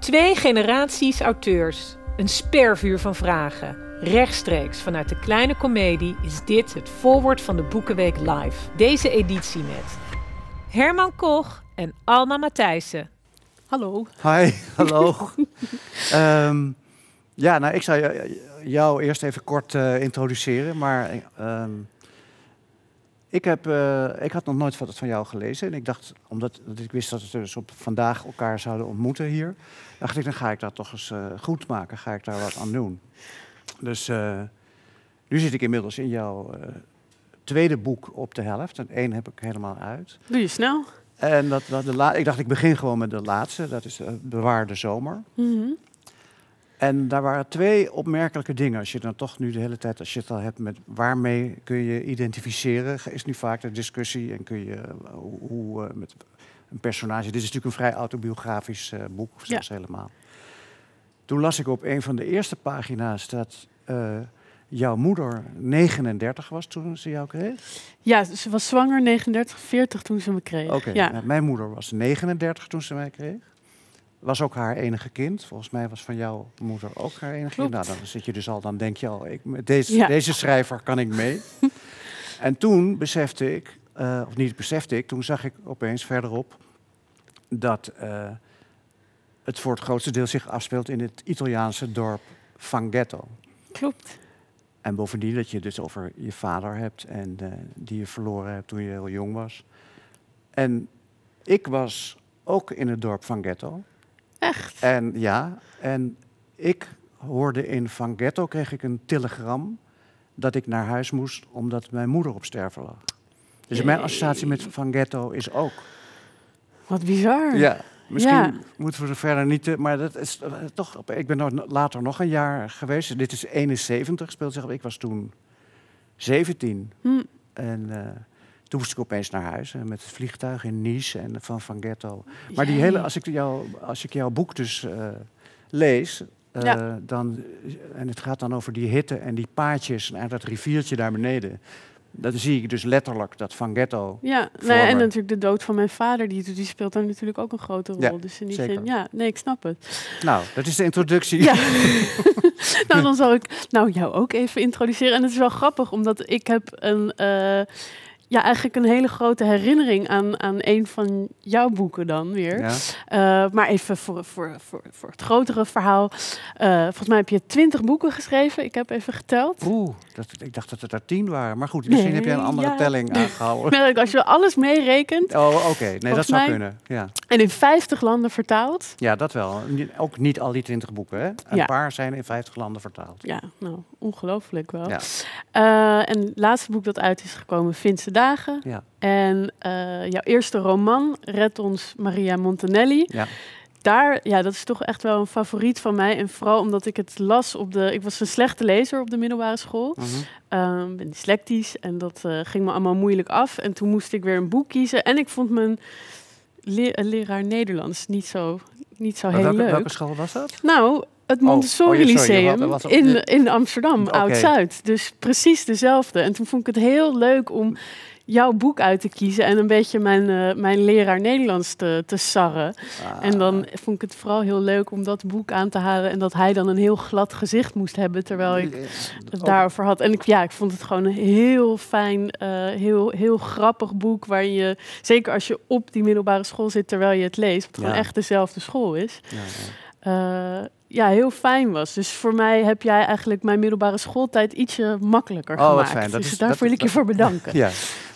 Twee generaties auteurs. Een spervuur van vragen. Rechtstreeks vanuit de kleine komedie is dit het voorwoord van de Boekenweek Live. Deze editie met Herman Koch en Alma Matthijssen. Hallo. Hi, hallo. Ehm, ja, nou, ik zou jou- jou eerst even kort eh, introduceren, maar ehm, ik, heb, eh, ik had nog nooit wat van jou gelezen. En ik dacht, omdat dat ik wist dat we dus op vandaag elkaar zouden ontmoeten hier, dacht ik, dan ga ik dat toch eens eh, goed maken, ga ik daar wat aan doen. Dus eh, nu zit ik inmiddels in jouw tweede boek op de helft. En één heb ik helemaal uit. Doe je snel? En dat, dat de la- ik dacht, ik begin gewoon met de laatste. Dat is Bewaar de Zomer. Mhm. En daar waren twee opmerkelijke dingen. Als je dan toch nu de hele tijd, als je het al hebt met waarmee kun je identificeren, is nu vaak de discussie. En kun je eh, hoe, hoe, eh, met een personage. Dit is natuurlijk een vrij autobiografisch eh, boek, zelfs helemaal. Toen las ik op een van de eerste pagina's dat jouw moeder 39 was toen ze jou kreeg. Ja, ze was zwanger 39, 40 toen ze me kreeg. Oké, Ja. nou, mijn moeder was 39 toen ze mij kreeg. Was ook haar enige kind. Volgens mij was van jouw moeder ook haar enige kind. Nou, dan zit je dus al, dan denk je al, ik, met deze, Ja. deze schrijver kan ik mee. en toen besefte ik, eh, of niet besefte ik, toen zag ik opeens verderop dat eh, het voor het grootste deel zich afspeelt in het Italiaanse dorp Fanghetto. Klopt. En bovendien dat je dus over je vader hebt en eh, die je verloren hebt toen je heel jong was. En ik was ook in het dorp van Ghetto. Echt? En ja, en ik hoorde in Van Ghetto, kreeg ik een telegram dat ik naar huis moest omdat mijn moeder op sterven lag. Dus mijn associatie met Van Ghetto is ook. Wat bizar. Ja, misschien Ja. moeten we er verder niet... te- maar dat is eh, toch... Ik ben nog- later nog een jaar geweest. Dit is 71, speelt zich. Ik was toen 17. Hm. En eh, toen moest ik opeens naar huis. eh, met het vliegtuig in Nice en van Van Ghetto. Maar die hele, als ik, jou, als ik jouw boek dus eh, lees... eh, Ja. dan, en het gaat dan over die hitte en die paadjes en dat riviertje daar beneden. Dan zie ik dus letterlijk dat Van Ghetto... Ja, nee, en natuurlijk de dood van mijn vader, die, die speelt daar natuurlijk ook een grote rol. Ja, dus in die zeker. zin, ja, nee, ik snap het. Nou, dat is de introductie. Ja. nou, dan zal ik nou, jou ook even introduceren. En het is wel grappig, omdat ik heb een, ja, eigenlijk een hele grote herinnering aan, aan een van jouw boeken dan weer. Ja. Eh, maar even voor, voor, voor, voor het grotere verhaal. Eh, volgens mij heb je twintig boeken geschreven. Ik heb even geteld. Oeh, dat, ik dacht dat het er tien waren. Maar goed, misschien heb jij een andere ja. telling aangehouden. Als je alles meerekent Oh, oké. Nee, dat zou mij- kunnen. Ja. en in 50 landen vertaald. ja, dat wel. Ook niet al die twintig boeken, hè? Een Ja. paar zijn in vijftig landen vertaald. Ja, nou, ongelooflijk wel. Ja. Eh, en het laatste boek dat uit is gekomen, Finse Dagen. Ja. En eh, jouw eerste roman, Red ons Maria Montanelli. Ja. Daar, ja, dat is toch echt wel een favoriet van mij. En vooral omdat ik het las op de... Ik was een slechte lezer op de middelbare school. Ehm ben dyslectisch en dat eh, ging me allemaal moeilijk af. En toen moest ik weer een boek kiezen. En ik vond mijn le- leraar Nederlands niet zo, niet zo Maar heel welke, leuk. welke school was dat? Nou, het Montessori oh, ja, sorry, Lyceum in, in Amsterdam. Oud-Zuid. Dus precies dezelfde. En toen vond ik het heel leuk om jouw boek uit te kiezen en een beetje mijn, eh, mijn leraar Nederlands te, te sarren. Ah, En dan vond ik het vooral heel leuk om dat boek aan te halen en dat hij dan een heel glad gezicht moest hebben terwijl ik het ook- daarover had. En ik, ja, ik vond het gewoon een heel fijn, eh, heel, heel grappig boek. Waar je, zeker als je op die middelbare school zit terwijl je het leest, wat Ja. gewoon echt dezelfde school is. ja, ja. eh, ja, heel fijn was. Dus voor mij heb jij eigenlijk mijn middelbare schooltijd ietsje makkelijker Oh, gemaakt. fijn. Dat dus is- daar dat- wil ik je voor bedanken. Ja,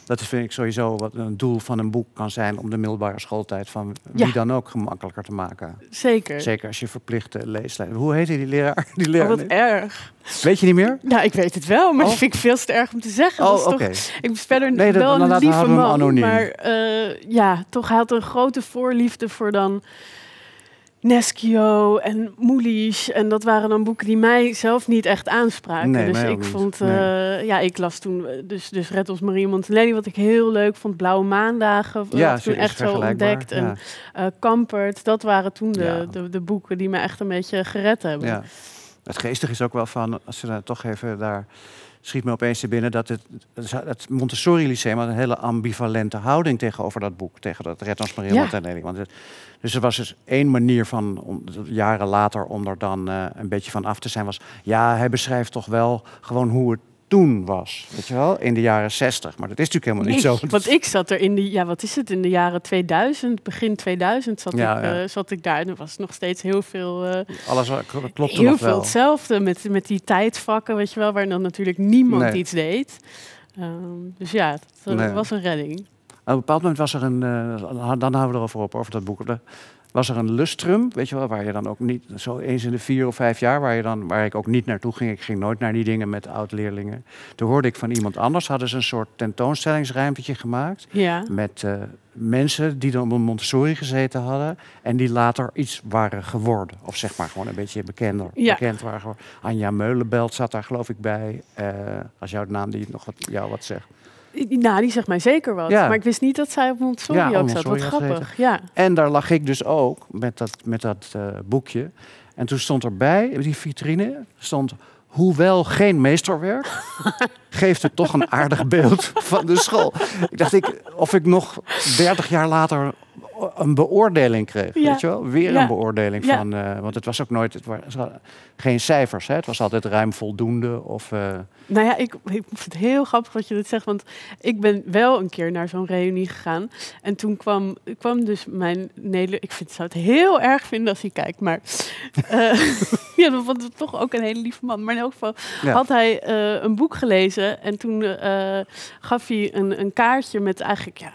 dat is, vind ik sowieso wat een doel van een boek kan zijn om de middelbare schooltijd van wie Ja. dan ook gemakkelijker te maken. Zeker. Zeker als je verplichte leeslijst. Hoe heette die leraar? Die Oh, leraar? wat erg. Weet je niet meer? Ja, ik weet het wel, maar Oh. dat vind ik veel te erg om te zeggen. Oh, toch oké. Ik was verder Nee, dat- wel een lieve man, anoniem. maar eh, ja, toch hij had een grote voorliefde voor dan Neschio en Moelisch. En dat waren dan boeken die mij zelf niet echt aanspraken. Nee, dus ik vond, eh, Nee. ja, ik las toen eh, dus, dus Red ons Marie Montanelli, wat ik heel leuk vond. Blauwe Maandagen, Ja, ja, toen echt zo ontdekt. En eh Kampert, dat waren toen de, Ja. de, de boeken die me echt een beetje gered hebben. Ja. Het geestige is ook wel van, als je daar toch even daar schiet me opeens te binnen dat het, het Montessori Lyceum had een hele ambivalente houding tegenover dat boek, tegen dat Red ons Maria Ja. Want het, dus er was dus één manier van, om, jaren later, om er dan eh, een beetje van af te zijn, was ja, hij beschrijft toch wel gewoon hoe het toen was, weet je wel, in de jaren zestig. Maar dat is natuurlijk helemaal niet Nee, zo. Want ik zat er in de, ja, wat is het, in de jaren 2000, begin 2000 zat, Ja, ik, ja. eh, zat ik daar. En er was nog steeds heel veel, eh, Alles wa- kl- klopte heel nog veel wel. hetzelfde met, met die tijdvakken, weet je wel, waar dan natuurlijk niemand Nee. iets deed. Ehm, dus ja, dat eh, Nee. was een redding. Op een bepaald moment was er een, eh, dan houden we erover op, over dat boek. Was er een lustrum, weet je wel, waar je dan ook niet, zo eens in de vier of vijf jaar, waar, je dan, waar ik ook niet naartoe ging. Ik ging nooit naar die dingen met oud-leerlingen. Toen hoorde ik van iemand anders, hadden ze een soort tentoonstellingsruimtetje gemaakt. Ja, Met eh, mensen die dan op een Montessori gezeten hadden. En die later iets waren geworden. Of zeg maar gewoon een beetje bekender, Ja. bekend waren geworden. Anja Meulenbelt zat daar geloof ik bij. eh, als jouw naam die nog wat, jou wat zegt. Nou, die zegt mij zeker wat. Ja. Maar ik wist niet dat zij op Montessori Ja, op ook zat. Wat grappig. Ja. En daar lag ik dus ook met dat, met dat eh, boekje. En toen stond erbij, in die vitrine, stond... Hoewel geen meesterwerk, geeft het toch een aardig beeld van de school. Ik dacht, ik, of ik nog 30 jaar later een beoordeling kreeg. Ja. Weet je wel? Weer Ja. een beoordeling Ja. van... eh, want het was ook nooit... Het was geen cijfers, hè? Het was altijd ruim voldoende of... eh, Nou ja, ik, ik vind het heel grappig dat je dit zegt, want ik ben wel een keer naar zo'n reunie gegaan. En toen kwam, kwam dus mijn Nederland... Ik vind, zou het heel erg vinden als hij kijkt, maar... eh ja, dat vond toch ook een hele lieve man. Maar in elk geval had hij een boek gelezen en toen gaf hij een, een kaartje met eigenlijk... Ja,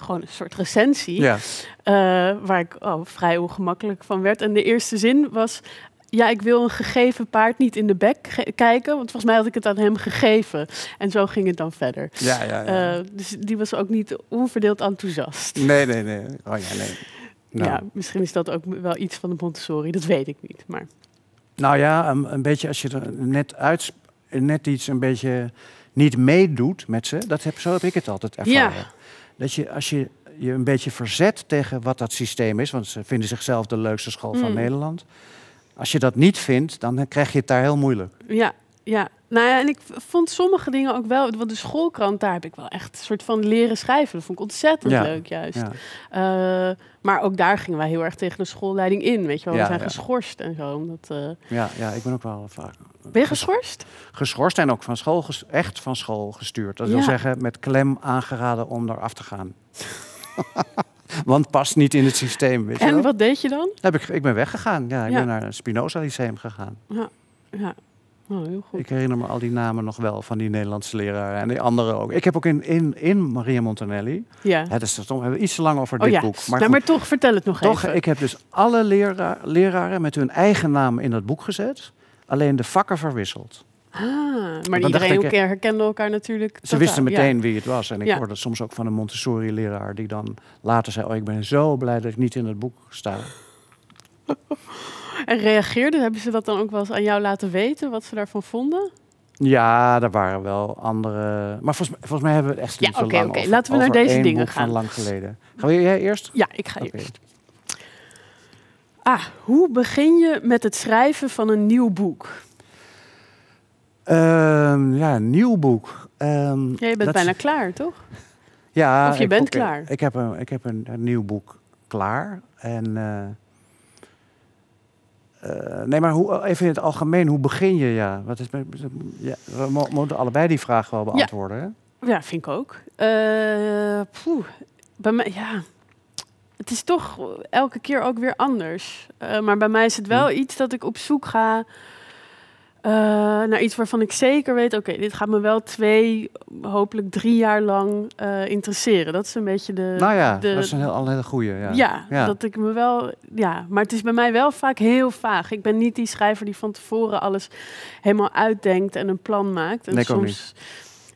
gewoon een soort recensie. ja. Eh, waar ik oh, vrij ongemakkelijk van werd. En de eerste zin was... Ja, ik wil een gegeven paard niet in de bek kijken. Want volgens mij had ik het aan hem gegeven. En zo ging het dan verder. Ja, ja, ja. Eh, dus die was ook niet onverdeeld enthousiast. nee, nee, nee. Oh ja, nee. Nou. Ja, misschien is dat ook wel iets van de Montessori. Dat weet ik niet. Maar Nou ja, een, een beetje als je er net uit, net iets een beetje niet meedoet met ze, dat heb, zo heb ik het altijd ervaren. Ja. Dat je als je je een beetje verzet tegen wat dat systeem is, want ze vinden zichzelf de leukste school van Mm. Nederland. Als je dat niet vindt, dan krijg je het daar heel moeilijk. ja, ja. Nou ja, en ik vond sommige dingen ook wel... Want de schoolkrant, daar heb ik wel echt een soort van leren schrijven. Dat vond ik ontzettend Ja. leuk juist. Ja. Eh, maar ook daar gingen wij heel erg tegen de schoolleiding in. Weet je wel, we Ja, zijn ja. geschorst en zo. Omdat, eh, Ja, ja, ik ben ook wel vaak Ben je geschorst? geschorst en ook van school, echt van school gestuurd. Dat wil Ja. zeggen, met klem aangeraden om eraf te gaan. Want past niet in het systeem, weet En wat deed je dan? Heb ik, ik ben weggegaan. Ja, ik Ja. ben naar het Spinoza Lyceum gegaan. Ja, oh, heel goed. Ik herinner me al die namen nog wel van die Nederlandse leraren en die anderen ook. Ik heb ook in, in, in Maria Montanelli, Ja. het is toch we hebben iets te lang over Oh dit ja, boek. Maar, nou, maar toch, vertel het nog toch, even. ik heb dus alle lera leraren met hun eigen naam in dat boek gezet. Alleen de vakken verwisseld. Ah, maar iedereen ik, herkende elkaar natuurlijk. Ze wisten meteen wie het was. En ik Ja. hoorde soms ook van een Montessori-leraar die dan later zei... oh, ik ben zo blij dat ik niet in het boek sta. En reageerden, hebben ze dat dan ook wel eens aan jou laten weten, wat ze daarvan vonden? Ja, er waren wel andere... Maar volgens, mij- volgens mij hebben we het echt Ja, niet zo oké, lang over- Laten we naar deze dingen boek gaan. van lang geleden. Gaan we jij eerst? Ja, ik ga eerst. Ah, hoe begin je met het schrijven van een nieuw boek? Ehm, ja, een nieuw boek. Ja, je bent bijna klaar, toch? Ja, of je bent klaar. Ik heb een, ik heb een, een nieuw boek klaar. En, eh, eh, nee, maar hoe, even in het algemeen, hoe begin je? Ja, wat is, ja, we mo- moeten allebei die vraag wel beantwoorden. Hè? Ja, vind ik ook. Eh, poeh, bij mij, ja. Het is toch elke keer ook weer anders. Eh, maar bij mij is het wel Hm. iets dat ik op zoek ga eh, naar iets waarvan ik zeker weet: oké, dit gaat me wel twee, hopelijk drie jaar lang eh, interesseren. Dat is een beetje de. nou ja, de- dat is een, heel, al hele goeie. Ja. ja, Ja. dat ik me wel. Ja, maar het is bij mij wel vaak heel vaag. Ik ben niet die schrijver die van tevoren alles helemaal uitdenkt en een plan maakt. En Nee, soms.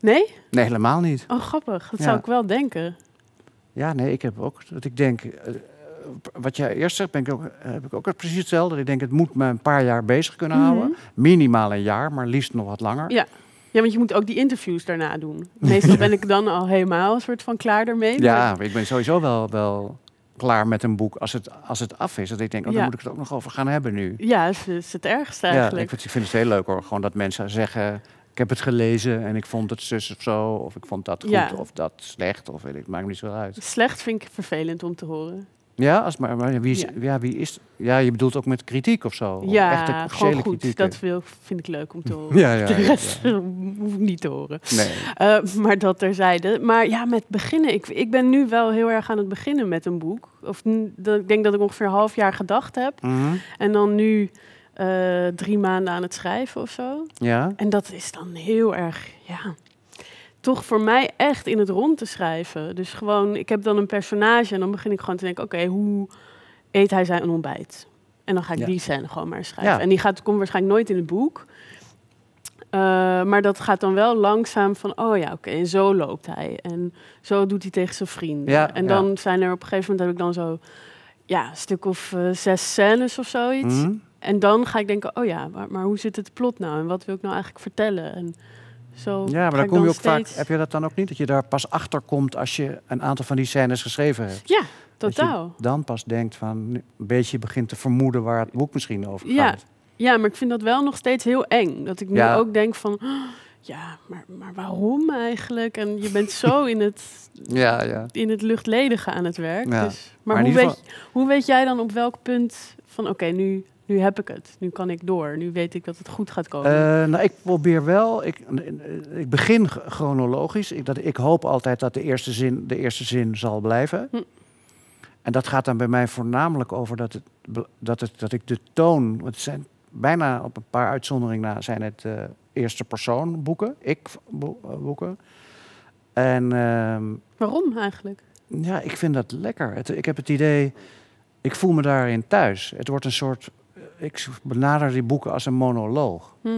Nee? Nee, helemaal niet. Oh, grappig. Dat Ja. zou ik wel denken. Ja, nee, ik heb ook dat ik denk. eh, wat jij eerst zegt, ben ik ook, heb ik ook precies hetzelfde. Ik denk, het moet me een paar jaar bezig kunnen Mhm. houden. Minimaal een jaar, maar liefst nog wat langer. Ja. Ja, want je moet ook die interviews daarna doen. Meestal ben ik dan al helemaal een soort van klaar ermee. Ja, maar- ik ben sowieso wel, wel klaar met een boek als het, als het af is. Dat ik denk, oh, Ja. daar moet ik het ook nog over gaan hebben nu. Ja, dat is, is het ergste Ja, eigenlijk. ik vind, ik vind het heel leuk hoor. Gewoon dat mensen zeggen, ik heb het gelezen en ik vond het zus of zo, of ik vond dat goed Ja. of dat slecht, of weet ik, het maakt me niet zo uit. Slecht vind ik vervelend om te horen. Ja, als, maar, maar wie, is, Ja. ja. wie is... Ja, je bedoelt ook met kritiek of zo? Of ja, echte gewoon goed. kritiek, Dat wil, vind ik leuk om te horen. Ja, ja, de rest ja. hoef ik niet te horen. Nee. Eh, maar dat terzijde. Maar ja, met beginnen. Ik, ik ben nu wel heel erg aan het beginnen met een boek. Of dat, ik denk dat ik ongeveer een half jaar gedacht heb. Mhm. En dan nu eh, drie maanden aan het schrijven of zo. Ja? En dat is dan heel erg, ja, toch voor mij echt in het rond te schrijven. Dus gewoon, ik heb dan een personage en dan begin ik gewoon te denken, oké, hoe eet hij zijn ontbijt? En dan ga ik Ja. die scène gewoon maar schrijven. Ja. En die gaat, komt waarschijnlijk nooit in het boek. Eh, maar dat gaat dan wel langzaam van, oh ja, oké, en zo loopt hij. En zo doet hij tegen zijn vrienden. Ja, en dan zijn er op een gegeven moment, heb ik dan zo, ja, een stuk of eh, zes scènes of zoiets. Mhm. En dan ga ik denken, oh ja, maar, maar hoe zit het plot nou? En wat wil ik nou eigenlijk vertellen? En zo Ja, maar dan kom je ook steeds- vaak... Heb je dat dan ook niet? Dat je daar pas achter komt als je een aantal van die scènes geschreven hebt? Ja, Dat je totaal. dan pas denkt van... Een beetje begint te vermoeden waar het boek misschien over Ja. gaat. Ja, maar ik vind dat wel nog steeds heel eng. Dat ik nu Ja. ook denk van, "Oh, ja, maar, maar waarom eigenlijk? En je bent zo in het, Ja, ja. in het luchtledige aan het werk. Ja. Dus, maar hoe, weet, hoe weet jij dan op welk punt van, oké, nu, nu heb ik het. Nu kan ik door. Nu weet ik dat het goed gaat komen. Eh, nou, ik probeer wel. Ik, ik begin chronologisch. Ik, dat, ik hoop altijd dat de eerste zin de eerste zin zal blijven. Hm. En dat gaat dan bij mij voornamelijk over dat, het, dat, het, dat ik de toon. Het zijn bijna op een paar uitzonderingen na zijn het eh, eerste persoon boeken, ik eh, boeken. En ehm, waarom eigenlijk? ja, ik vind dat lekker. Het, ik heb het idee, ik voel me daarin thuis. Het wordt een soort. Ik benader die boeken als een monoloog. Hm.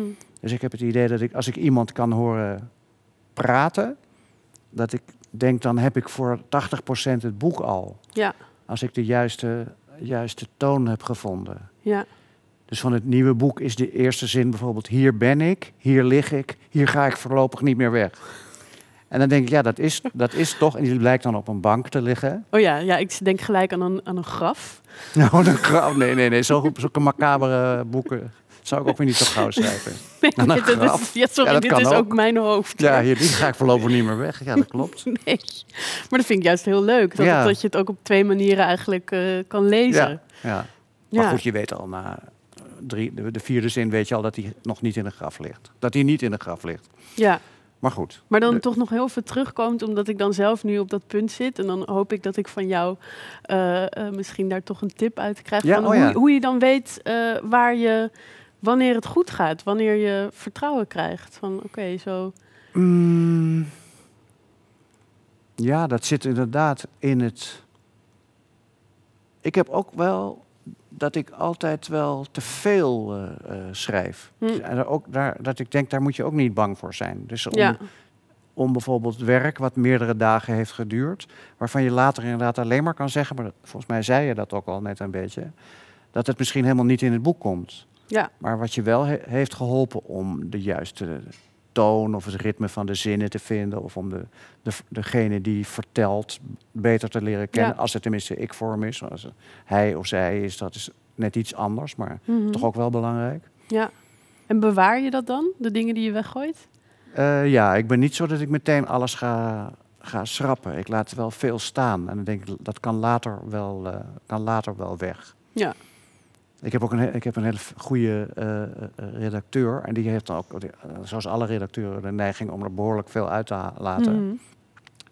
Dus ik heb het idee dat ik, als ik iemand kan horen praten, dat ik denk, dan heb ik voor 80% het boek al. Ja, Als ik de juiste, juiste toon heb gevonden. ja, Dus van het nieuwe boek is de eerste zin bijvoorbeeld: Hier ben ik, hier lig ik, hier ga ik voorlopig niet meer weg. En dan denk ik, ja, dat is, dat is toch. En die blijkt dan op een bank te liggen. Oh ja, ja, ik denk gelijk aan een, aan een graf. Nou, dan, grauw- nee, nee, nee. Zo- Zulke macabere boeken zou ik ook weer niet zo gauw schrijven. Nee, Aan een dit is, graf. ja, sorry, Ja, dat dit is ook. ook mijn hoofd. Ja, hier, die ga ik voorlopig niet meer weg. Ja, dat klopt. Nee. Maar dat vind ik juist heel leuk. Dat, Ja. dat je het ook op twee manieren eigenlijk eh, kan lezen. Ja, ja. Maar goed, je weet al na eh, drie, de, de vierde zin weet je al dat hij nog niet in een graf ligt. Dat hij niet in een graf ligt. Ja. Maar goed. Maar dan De- toch nog heel veel terugkomt, omdat ik dan zelf nu op dat punt zit. En dan hoop ik dat ik van jou eh, eh, misschien daar toch een tip uit krijg. Ja, van oh ja. hoe je dan weet eh, waar je, wanneer het goed gaat. Wanneer je vertrouwen krijgt. Van oké, zo. Mm, ja, dat zit inderdaad in het. Ik heb ook wel dat ik altijd wel te veel eh, eh, schrijf. Hm. En daar ook, daar, dat ik denk, daar moet je ook niet bang voor zijn. Dus om, Ja, om bijvoorbeeld werk wat meerdere dagen heeft geduurd, waarvan je later inderdaad alleen maar kan zeggen, maar dat- volgens mij zei je dat ook al net een beetje, dat het misschien helemaal niet in het boek komt. ja, Maar wat je wel he- heeft geholpen om de juiste toon of het ritme van de zinnen te vinden, of om de, de, degene die vertelt beter te leren kennen, Ja. als het tenminste ik-vorm is. Als het hij of zij is, dat is net iets anders, maar Mhm. toch ook wel belangrijk. ja. En bewaar je dat dan, de dingen die je weggooit? Eh, ja, ik ben niet zo dat ik meteen alles ga, ga schrappen. Ik laat wel veel staan. En dan denk ik, dat kan later wel, eh, kan later wel weg. Ja. Ik heb ook een, ik heb een hele goede eh, eh, redacteur. En die heeft dan ook, eh, zoals alle redacteuren, de neiging om er behoorlijk veel uit te laten. Mhm.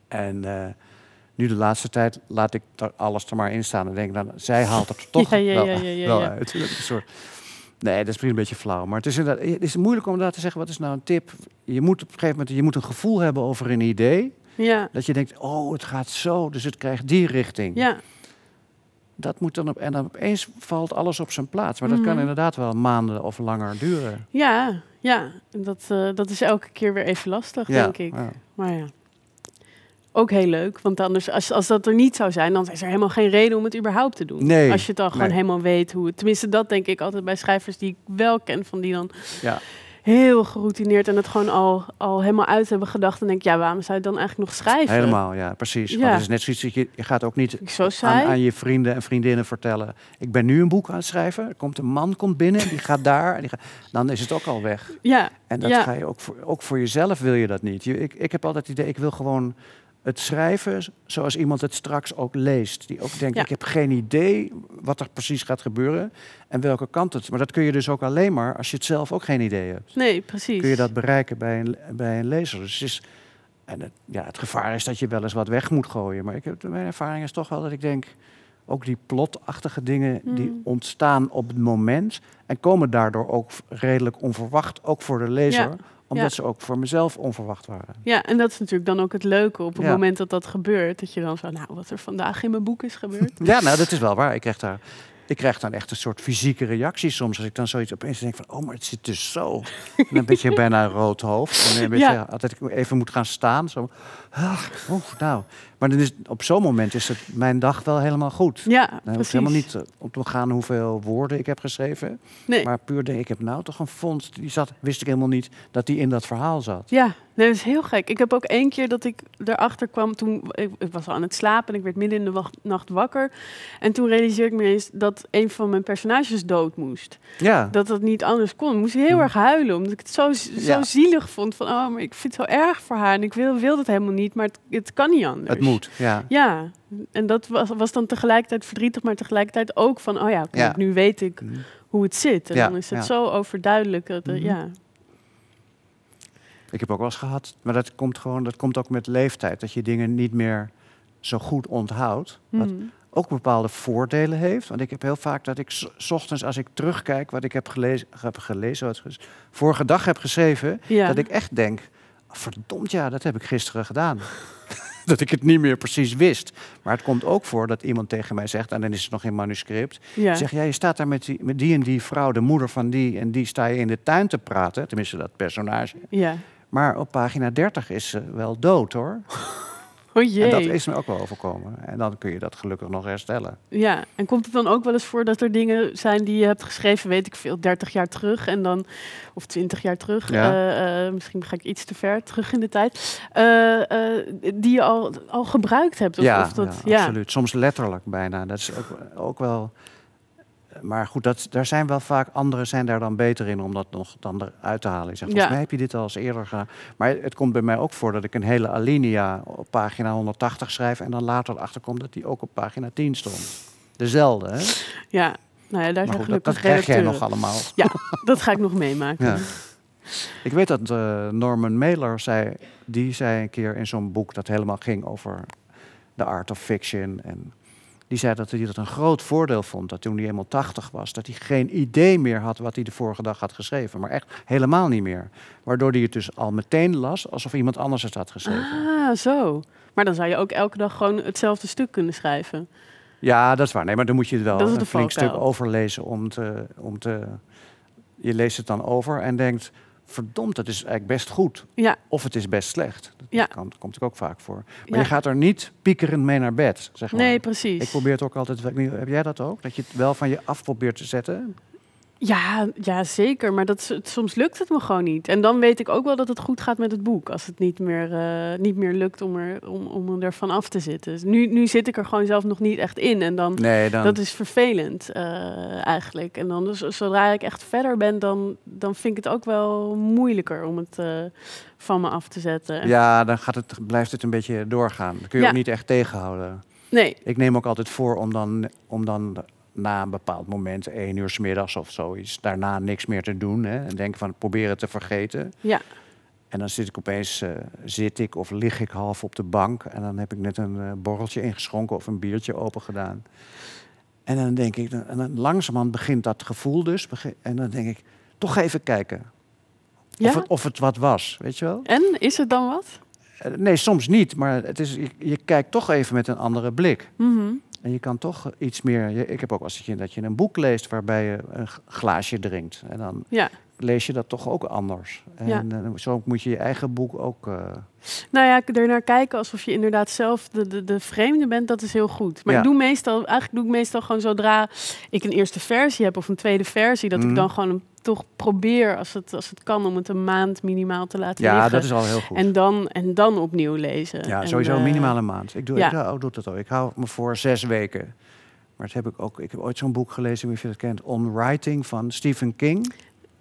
En eh, nu de laatste tijd laat ik er alles er maar in staan. En denk dan, zij haalt het er toch Ja, ja, wel, ja, ja, ja, wel ja. uit. Een soort, nee, dat is misschien een beetje flauw. Maar het is, inderdaad, het is moeilijk om inderdaad te zeggen, wat is nou een tip? Je moet op een gegeven moment je moet een gevoel hebben over een idee. Ja, Dat je denkt, oh, het gaat zo, dus het krijgt die richting. ja, Dat moet dan op, en dan opeens valt alles op zijn plaats. Maar dat kan Mhm. inderdaad wel maanden of langer duren. ja, ja. Dat, eh, dat is elke keer weer even lastig, Ja, denk ik. ja. Maar ja, ook heel leuk. Want anders, als, als dat er niet zou zijn, dan is er helemaal geen reden om het überhaupt te doen. Nee, Als je het dan gewoon helemaal weet hoe het... Tenminste, dat denk ik altijd bij schrijvers die ik wel ken, van die dan... Ja. Heel geroutineerd en het gewoon al, al helemaal uit hebben gedacht. En denk ja, waarom zou je dan eigenlijk nog schrijven? Helemaal, ja, precies. Ja. Want het is net zoiets dat je, je gaat ook niet aan, je vrienden en vriendinnen vertellen. Ik ben nu een boek aan het schrijven. Er komt een man komt binnen, die gaat daar. En die gaat, dan is het ook al weg. Ja, En dat Ja. ga je ook voor, ook voor jezelf wil je dat niet. Je, ik, ik heb altijd het idee, ik wil gewoon het schrijven zoals iemand het straks ook leest. Die ook denkt, Ja. ik heb geen idee wat er precies gaat gebeuren en welke kant het. Maar dat kun je dus ook alleen maar als je het zelf ook geen idee hebt. nee, precies. Kun je dat bereiken bij een, bij een lezer. Dus het is, en het, ja, het gevaar is dat je wel eens wat weg moet gooien. Maar ik heb, mijn ervaring is toch wel dat ik denk, ook die plotachtige dingen die Mm. ontstaan op het moment en komen daardoor ook redelijk onverwacht, ook voor de lezer, Ja, omdat ze ook voor mezelf onverwacht waren. Ja, en dat is natuurlijk dan ook het leuke op het moment dat dat gebeurt. Dat je dan zo, nou, wat er vandaag in mijn boek is gebeurd. Ja, nou, dat is wel waar. Ik krijg daar. Ik krijg dan echt een soort fysieke reactie soms. Als ik dan zoiets opeens denk van... oh, maar het zit dus zo. En een beetje bijna een rood hoofd. En een beetje, Ja. altijd ik even moet gaan staan. Zo. Ah, oeh, nou. Maar dan is, op zo'n moment is het mijn dag wel helemaal goed. ja, Dan hoef ik precies. helemaal niet eh, op te gaan hoeveel woorden ik heb geschreven. Nee. Maar puur denk ik, heb nou toch een vondst. Die zat, wist ik helemaal niet dat die in dat verhaal zat. Ja, nee, dat is heel gek. Ik heb ook één keer dat ik erachter kwam toen ik, ik was al aan het slapen en ik werd midden in de wacht- nacht wakker. En toen realiseerde ik me eens dat een van mijn personages dood moest. Ja, Dat dat niet anders kon. Ik moest heel erg huilen, omdat ik het zo, zo Ja. zielig vond. Van, oh, maar ik vind het zo erg voor haar en ik wil, wil dat helemaal niet, maar het, het kan niet anders. het moet. Ja. Ja, en dat was, was dan tegelijkertijd verdrietig, maar tegelijkertijd ook van, oh ja, nu weet ik hoe het zit. En Ja, dan is het zo overduidelijk. Dat, eh, Mhm. ja. Ik heb ook wel eens gehad, maar dat komt gewoon, dat komt ook met leeftijd, dat je dingen niet meer zo goed onthoudt. Wat Mhm. ook bepaalde voordelen heeft. Want ik heb heel vaak dat ik s- ochtends, als ik terugkijk wat ik heb gelezen, heb gelezen wat ik vorige dag heb geschreven, dat ik echt denk, verdomd ja, dat heb ik gisteren gedaan. dat ik het niet meer precies wist. Maar het komt ook voor dat iemand tegen mij zegt, en dan is het nog in manuscript, ja. Zeg, ja, je staat daar met die, met die en die vrouw, de moeder van die en die, sta je in de tuin te praten. Tenminste, dat personage. ja. Maar op pagina 30 is ze wel dood hoor. Oh jee. En dat is me ook wel overkomen. En dan kun je dat gelukkig nog herstellen. Ja, en komt het dan ook wel eens voor dat er dingen zijn die je hebt geschreven, weet ik veel, 30 jaar terug en dan, of 20 jaar terug, Ja. eh, eh, misschien ga ik iets te ver terug in de tijd, eh, die je al, al gebruikt hebt? Of, ja, of dat, ja, absoluut. Soms letterlijk bijna. Dat is ook, ook wel... Maar goed, dat, daar zijn wel vaak anderen zijn daar dan beter in om dat nog dan eruit te halen. Ik zeg, volgens mij heb je dit al eens eerder gedaan. Maar het komt bij mij ook voor dat ik een hele alinea op pagina 180 schrijf... en dan later erachter komt dat die ook op pagina 10 stond. Dezelfde, hè? Ja, nou ja, daar zijn goed, dat, gelukkig dat krijg jij nog allemaal. Ja, dat ga ik nog meemaken. Ja. Ik weet dat eh, Norman Mailer zei, die zei een keer in zo'n boek dat helemaal ging over de art of fiction. En die zei dat hij dat een groot voordeel vond, dat toen hij eenmaal 80 was, dat hij geen idee meer had wat hij de vorige dag had geschreven. Maar echt helemaal niet meer. Waardoor hij het dus al meteen las alsof iemand anders het had geschreven. Ah, zo. Maar dan zou je ook elke dag gewoon hetzelfde stuk kunnen schrijven. Ja, dat is waar. Nee, maar dan moet je het wel een flink stuk overlezen om te, om te... Je leest het dan over en denkt, verdomd, dat is eigenlijk best goed. Ja, Of het is best slecht. Dat Ja. kan, komt natuurlijk ook vaak voor. Maar Ja. je gaat er niet piekerend mee naar bed, zeg maar. nee, precies. Ik probeer het ook altijd... Heb jij dat ook? Dat je het wel van je af probeert te zetten? Ja, ja, zeker. Maar dat, soms lukt het me gewoon niet. En dan weet ik ook wel dat het goed gaat met het boek. Als het niet meer, eh, niet meer lukt om er, om, om er van af te zitten. Dus nu, nu zit ik er gewoon zelf nog niet echt in. En dan, Nee, dan... dat is vervelend eh, eigenlijk. En dan dus, zodra ik echt verder ben, dan, dan vind ik het ook wel moeilijker om het eh, van me af te zetten. En- Ja, dan gaat het, blijft het een beetje doorgaan. Dat kun je Ja. ook niet echt tegenhouden. Nee, Ik neem ook altijd voor om dan, om dan na een bepaald moment, één uur 's middags of zoiets, daarna niks meer te doen. Hè, en denken van proberen te vergeten. ja. En dan zit ik opeens, eh, zit ik of lig ik half op de bank. En dan heb ik net een eh, borreltje ingeschonken of een biertje open gedaan. En dan denk ik, en dan langzamerhand begint dat gevoel dus. En dan denk ik, toch even kijken. ja? Of, het, of het wat was, weet je wel? En, is het dan wat? Eh, Nee, soms niet, maar het is, je, je kijkt toch even met een andere blik. Mhm. En je kan toch iets meer. ik heb ook wel eens dat je, dat je een boek leest waarbij je een glaasje drinkt. En dan Ja, lees je dat toch ook anders. En Ja. eh, zo moet je je eigen boek ook... eh, Nou ja, ernaar kijken alsof je inderdaad zelf de, de, de vreemde bent, dat is heel goed. Maar Ja. ik doe meestal, eigenlijk doe ik meestal gewoon zodra ik een eerste versie heb of een tweede versie, dat Mhm. ik dan gewoon hem toch probeer, als het, als het kan, om het een maand minimaal te laten ja, liggen. dat is al heel goed. En dan, en dan opnieuw lezen. ja, En, sowieso eh, minimaal een maand. Ik doe, ja. ik, hou- doe dat ook. Ik hou me voor zes weken. Maar dat heb ik ook. Ik heb ooit zo'n boek gelezen, wie je dat kent, On Writing van Stephen King.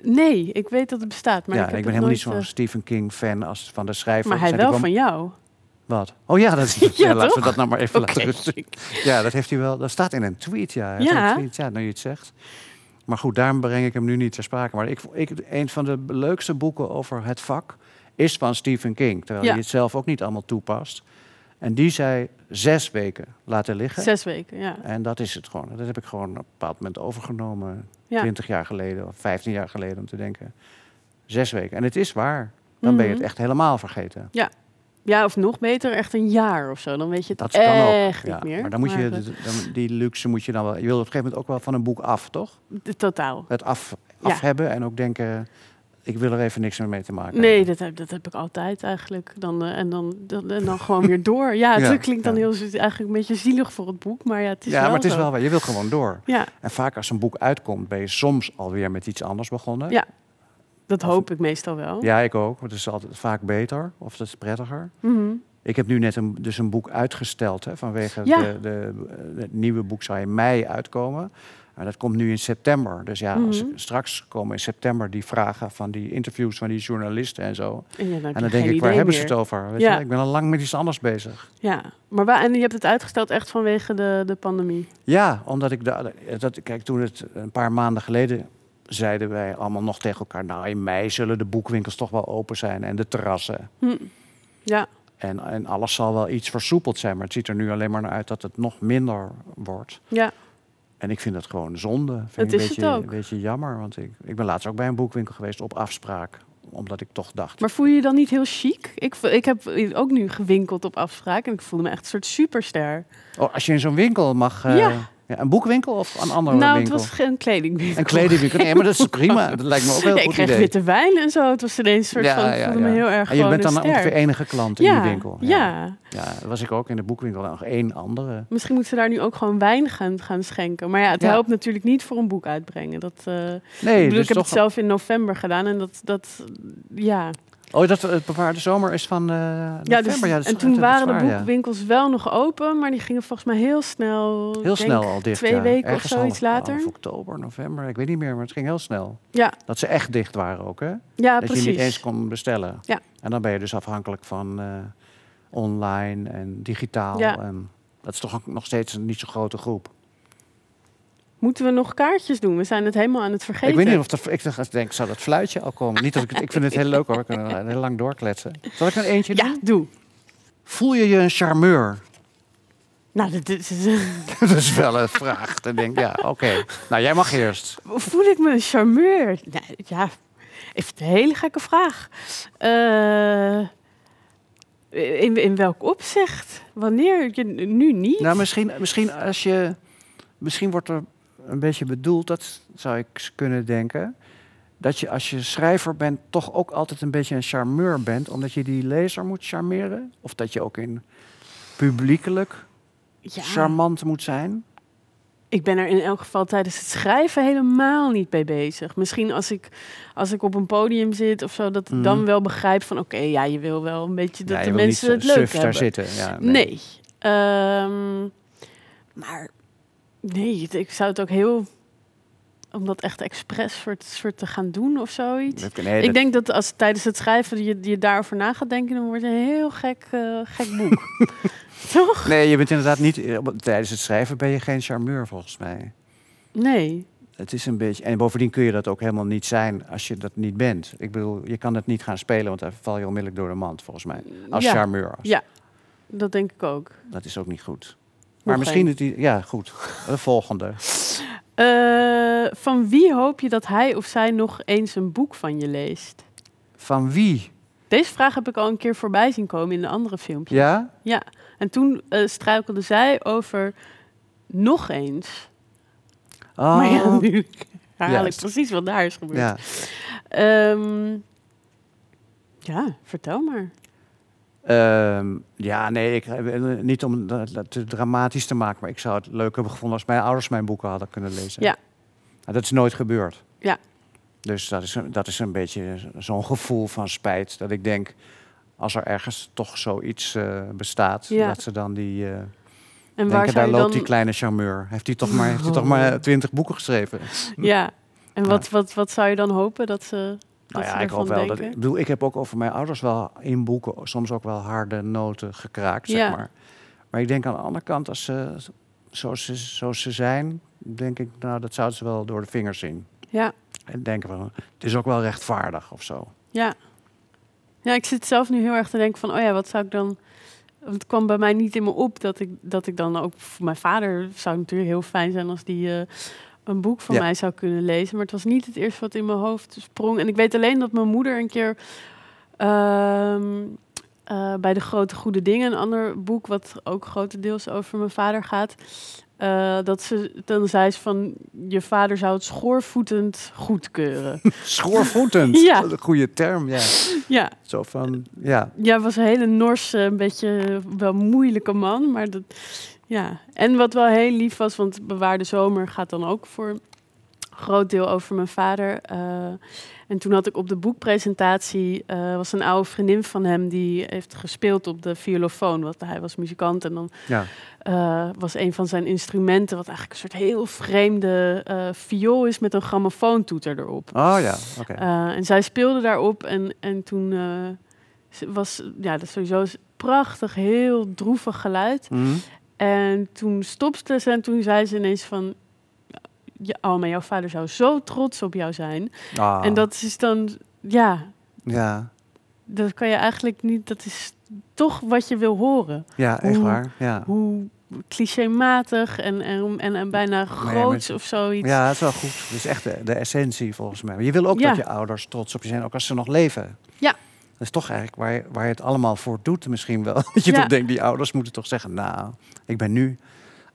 Nee, ik weet dat het bestaat, maar ja, ik, ik, heb ben het helemaal niet zo'n eh, Stephen King fan als van de schrijver. Maar hij wel van jou. Wat? Oh ja, dat, Ja, ja, laten we dat nou maar even laten rusten. Ja, dat heeft hij wel. Dat staat in een tweet, ja. Ja. een tweet, ja, nou je het zegt. Maar goed, daarom breng ik hem nu niet ter sprake. Maar ik, ik, een van de leukste boeken over het vak is van Stephen King. Terwijl Ja. hij het zelf ook niet allemaal toepast. En die zei zes weken laten liggen. Zes weken, ja. En dat is het gewoon. Dat heb ik gewoon op een bepaald moment overgenomen. Ja. 20 jaar geleden of 15 jaar geleden om te denken. Zes weken. En het is waar. Dan ben je het Mhm. echt helemaal vergeten. Ja, of nog beter, echt een jaar of zo. Dan weet je het Dat kan ook. echt Ja, niet meer. Maar dan moet je, dan, die luxe moet je dan wel. Je wil op een gegeven moment ook wel van een boek af, toch? de- totaal. Het af, Ja. af hebben en ook denken. Ik wil er even niks meer mee te maken Nee, dat heb, dat heb ik altijd eigenlijk. Dan, eh, en, dan, dan, en dan gewoon weer door. Ja, het Ja, klinkt dan ja. heel eigenlijk een beetje zielig voor het boek. Maar ja, het is ja, wel maar het is wel waar. Je wil gewoon door. Ja, En vaak als een boek uitkomt, ben je soms alweer met iets anders begonnen. Ja. Dat hoop ik meestal wel. Ja, ik ook. Want het is altijd vaak beter of het is prettiger. Mhm. Ik heb nu net een, dus een boek uitgesteld. Hè, vanwege Ja. de, de, het nieuwe boek zou in mei uitkomen. Maar dat komt nu in september. Dus ja, als ik- straks komen in september die vragen van die interviews van die journalisten en zo. En, ja, dan En denk ik, waar hebben ze het over? Weet Ja. je? Ik ben al lang met iets anders bezig. Ja, maar waar, en je hebt het uitgesteld echt vanwege de, de pandemie. Ja, omdat ik de, dat, kijk, toen het een paar maanden geleden zeiden wij allemaal nog tegen elkaar, nou in mei zullen de boekwinkels toch wel open zijn en de terrassen. Hm. Ja, En, en alles zal wel iets versoepeld zijn, maar het ziet er nu alleen maar naar uit dat het nog minder wordt. ja. En ik vind dat gewoon zonde. Vind Dat ik een is het beetje, ook. Een beetje jammer, want ik, ik ben laatst ook bij een boekwinkel geweest op afspraak. Omdat ik toch dacht, Maar voel je je dan niet heel chic? Ik, ik heb ook nu gewinkeld op afspraak en ik voelde me echt een soort superster. oh, als je in zo'n winkel mag... eh, Ja. Ja, een boekwinkel of een andere nou, winkel? het was geen kledingwinkel. Een kledingwinkel. Nee, maar dat is prima. Dat lijkt me ook een heel Nee, ik goed kreeg idee. witte wijn en zo. Het was ineens een soort Ja, van, ik ja, me heel erg En je bent dan een ongeveer enige klant in die winkel. Ja. Ja, dat was ik ook in de boekwinkel. Nog één andere. Misschien moeten ze daar nu ook gewoon wijn gaan, gaan schenken. Maar ja, het helpt natuurlijk niet voor een boek uitbrengen. Dat, eh, Nee, ik bedoel, dus ik heb toch... het zelf in november gedaan en dat, dat ja. Oh, dat het bewaarde zomer is van eh ja, november. dus, Ja, en toen waren de ja. boekwinkels wel nog open, maar die gingen volgens mij heel snel. Heel snel al dicht. Twee weken Ergens of zoiets half- later. half oktober, november, ik weet niet meer, maar het ging heel snel. Ja, Dat ze echt dicht waren ook, hè? ja dat precies. je niet eens kon bestellen. Ja. En dan ben je dus afhankelijk van eh, online en digitaal. Ja. En dat is toch nog steeds een niet zo grote groep. Moeten we nog kaartjes doen? We zijn het helemaal aan het vergeten. Ik weet niet of dat. Ik denk, zou dat fluitje al komen? Niet dat ik, ik vind het heel leuk hoor. We kunnen heel lang doorkletsen. Zal ik er eentje Ja, doen? doe. Voel je je een charmeur? Nou, dat is, dat is wel een vraag. Dan denk ik, ja, oké. Nou, jij mag eerst. voel ik me een charmeur? Nou, ja, even een hele gekke vraag. Eh, in, in welk opzicht? Wanneer? Je, nu niet? Nou, misschien, misschien als je. Misschien wordt er een beetje bedoeld, dat zou ik kunnen denken. Dat je als je schrijver bent, toch ook altijd een beetje een charmeur bent, omdat je die lezer moet charmeren. Of dat je ook in publiekelijk ja, charmant moet zijn. ik ben er in elk geval tijdens het schrijven helemaal niet mee bezig. Misschien als ik, als ik op een podium zit of zo, dat ik Mhm. dan wel begrijp van... oké, ja, je wil wel een beetje dat Ja, de mensen het leuk suf daar hebben. zitten. Ja, Nee. Ehm, maar nee, ik zou het ook heel... Om dat echt expres voor, voor te gaan doen of zoiets. Dat- nee, ik denk dat als tijdens het schrijven je, je daarover na gaat denken... dan wordt het een heel gek, eh, gek boek. Toch? Nee, je bent inderdaad niet. eh, Tijdens het schrijven ben je geen charmeur volgens mij. Nee. Het is een beetje. En bovendien kun je dat ook helemaal niet zijn als je dat niet bent. Ik bedoel, je kan het niet gaan spelen, want dan val je onmiddellijk door de mand, volgens mij. Als Ja. charmeur. Ja, dat denk ik ook. Dat is ook niet goed. Maar misschien het. i- Ja, goed. De volgende. Eh, van wie hoop je dat hij of zij nog eens een boek van je leest? Van wie? Deze vraag heb ik al een keer voorbij zien komen in de andere filmpjes. Ja? Ja, en toen eh, struikelde zij over nog eens. Oh, Maar ja, nu herhaal ik precies wat daar is gebeurd. ja. ehm, ja, vertel maar. Ehm, ja, nee, ik, eh, niet om het te dramatisch te maken, maar ik zou het leuk hebben gevonden als mijn ouders mijn boeken hadden kunnen lezen. Ja. Dat is nooit gebeurd. Ja. Dus dat is, een- dat is een beetje zo'n gevoel van spijt. Dat ik denk, als er ergens toch zoiets eh, bestaat, Ja. dat ze dan die... eh En waar denken, zou daar loopt dan... die kleine charmeur. Heeft hij toch maar, heeft hij toch maar twintig boeken geschreven? Ja, en Ja. wat, wat, wat zou je dan hopen dat ze, Nou ja, ik hoop wel. Dat, ik bedoel, ik heb ook over mijn ouders wel in boeken soms ook wel harde noten gekraakt, zeg maar. Maar ik denk aan de andere kant, als ze zoals ze, zoals ze zijn, denk ik, nou, dat zouden ze wel door de vingers zien. Ja, En denken van, het is ook wel rechtvaardig of zo. ja. Ja, ik zit zelf nu heel erg te denken van, oh ja, wat zou ik dan... Want het kwam bij mij niet in me op dat ik, dat ik dan ook... Voor mijn vader zou natuurlijk heel fijn zijn als die eh, een boek van Ja. mij zou kunnen lezen. Maar het was niet het eerste wat in mijn hoofd sprong. En ik weet alleen dat mijn moeder een keer... ehm, eh, bij De Grote Goede Dingen, een ander boek wat ook grotendeels over mijn vader gaat. Eh, dat ze dan zei ze van je vader zou het schoorvoetend goedkeuren. Schoorvoetend, Ja. dat is een goede term, ja. ja, Zo van, ja. ja, was een hele Norse, een beetje wel moeilijke man. Maar dat, ja. En wat wel heel lief was, want Bewaarde Zomer gaat dan ook voor groot deel over mijn vader. Eh, en toen had ik op de boekpresentatie, eh, was een oude vriendin van hem die heeft gespeeld op de violofoon. Want hij was muzikant en dan ja. eh, was een van zijn instrumenten, wat eigenlijk een soort heel vreemde viool is met een grammofoontoeter erop. Oh ja, oké. En zij speelde daarop en, en toen was, ja, dat is sowieso een prachtig, heel droevig geluid. Mhm. En toen stopte ze en toen zei ze ineens van, ja, oh, maar jouw vader zou zo trots op jou zijn. Ah, En dat is dan, ja, Ja, dat kan je eigenlijk niet, dat is toch wat je wil horen. ja, echt Hoe- waar. Ja. Hoe clichématig en, en, en, en bijna groots of zoiets. ja, dat is wel goed. Dat is echt de, de essentie volgens mij. Maar je wil ook Ja. dat je ouders trots op je zijn, ook als ze nog leven. Ja. Dat is toch eigenlijk waar je, waar je het allemaal voor doet misschien wel. Dat je Ja. toch denkt, die ouders moeten toch zeggen... nou, ik ben nu,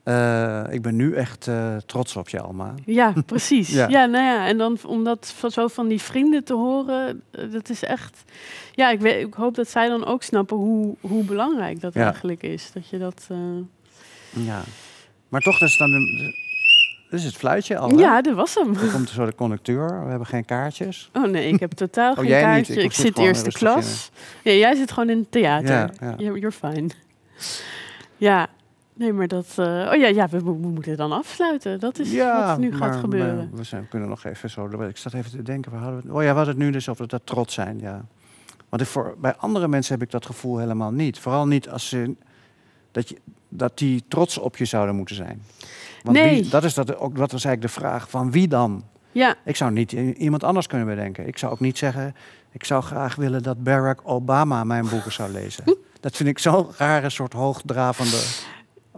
eh, ik ben nu echt eh, trots op je, Alma. Ja, precies. Ja. ja. nou ja, en dan om dat zo van die vrienden te horen, eh, dat is echt. Ja, ik, weet, ik hoop dat zij dan ook snappen hoe, hoe belangrijk dat Ja. eigenlijk is. Dat je dat. Ja. Maar toch, dat is dan... Het fluitje al, hè? Ja, dat was hem. Dan komt zo de conducteur. We hebben geen kaartjes. Oh nee, ik heb totaal geen jij niet. kaartje. Ik Ik, zit eerste klas. Ja, jij zit gewoon in het theater. Ja, ja. You're fine. Ja, nee, maar dat. eh, oh ja, ja we, we moeten dan afsluiten. Dat is wat nu gaat maar- gebeuren. maar we zijn, kunnen nog even zo... Ik zat even te denken, waar hadden we het? Oh ja, we hadden het nu dus over dat trots zijn, ja. Want ik voor, bij andere mensen heb ik dat gevoel helemaal niet. Vooral niet als ze... Dat, je, dat die trots op je zouden moeten zijn. Want Nee. wie, dat is dat, ook, dat was eigenlijk de vraag van wie dan? Ja, Ik zou niet iemand anders kunnen bedenken. Ik zou ook niet zeggen... Ik zou graag willen dat Barack Obama mijn boeken zou lezen. dat vind ik zo'n rare soort hoogdravende...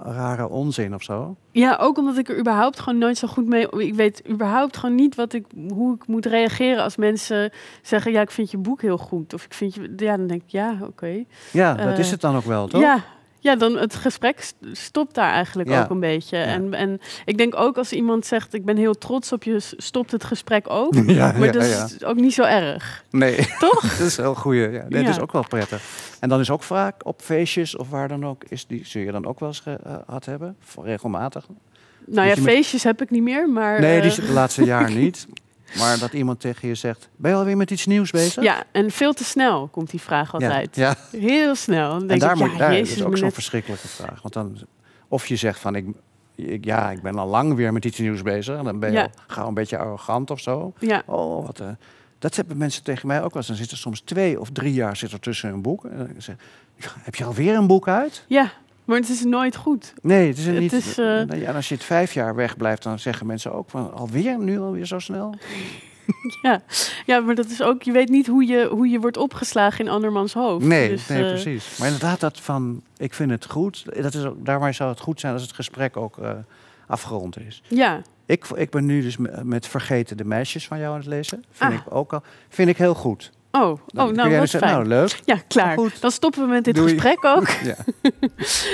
Rare onzin of zo. Ja, ook omdat ik er überhaupt gewoon nooit zo goed mee. Ik weet überhaupt gewoon niet wat ik, hoe ik moet reageren als mensen zeggen: Ja, ik vind je boek heel goed. Of ik vind je. Ja, dan denk ik: Ja, oké. Ja, dat Eh, is het dan ook wel, toch? Ja. Ja, dan het gesprek st- stopt daar eigenlijk Ja. ook een beetje. Ja. En, en ik denk ook als iemand zegt: Ik ben heel trots op je, stopt het gesprek ook. Ja, Maar dat is ook niet zo erg. Nee, Toch? dat is heel goeie. Ja. Nee. Dat is ook wel prettig. En dan is ook vaak op feestjes of waar dan ook, is die, zul je dan ook wel eens gehad hebben? Regelmatig? Nou ja, feestjes heb ik niet meer, maar. Nee, eh, die is het laatste jaar niet. Maar dat iemand tegen je zegt, ben je alweer met iets nieuws bezig? Ja, en veel te snel komt die vraag altijd. Ja, Heel snel. Dan en denk daar, ik, moet, ja, daar jezus, is ook zo'n net- verschrikkelijke vraag. Want dan, of je zegt van, ik, ik- ja, ik ben al lang weer met iets nieuws bezig. En dan ben je Ja. al gauw een beetje arrogant of zo. Ja, Oh, wat, eh, dat hebben mensen tegen mij ook wel eens. Dan zit er soms twee of drie jaar zit er tussen een boek. En dan zeg heb je alweer een boek uit? ja, maar het is nooit goed. Nee, het is Het niet. is, eh, nee, en als je het vijf jaar wegblijft, dan zeggen mensen ook van alweer, nu alweer zo snel. Ja. ja, maar dat is ook, je weet niet hoe je, hoe je wordt opgeslagen in andermans hoofd. Nee, Dus, nee, eh, precies. Maar inderdaad, dat van ik vind het goed. Dat is ook, daarmee zou het goed zijn als het gesprek ook eh, afgerond is. Ja, Ik, ik ben nu dus me- met Vergeten de meisjes van jou aan het lezen. Vind Ah. ik ook al. Vind ik heel goed. Oh, oh nou wat dus fijn. Nou, leuk. ja, klaar. Goed. Dan stoppen we met dit Doei. gesprek ook. Ja,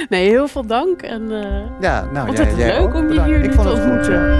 Nee, heel veel dank. En eh, ja nou, Ontzettend jij, leuk ook. om je hier ik nu vond te ontmoeten.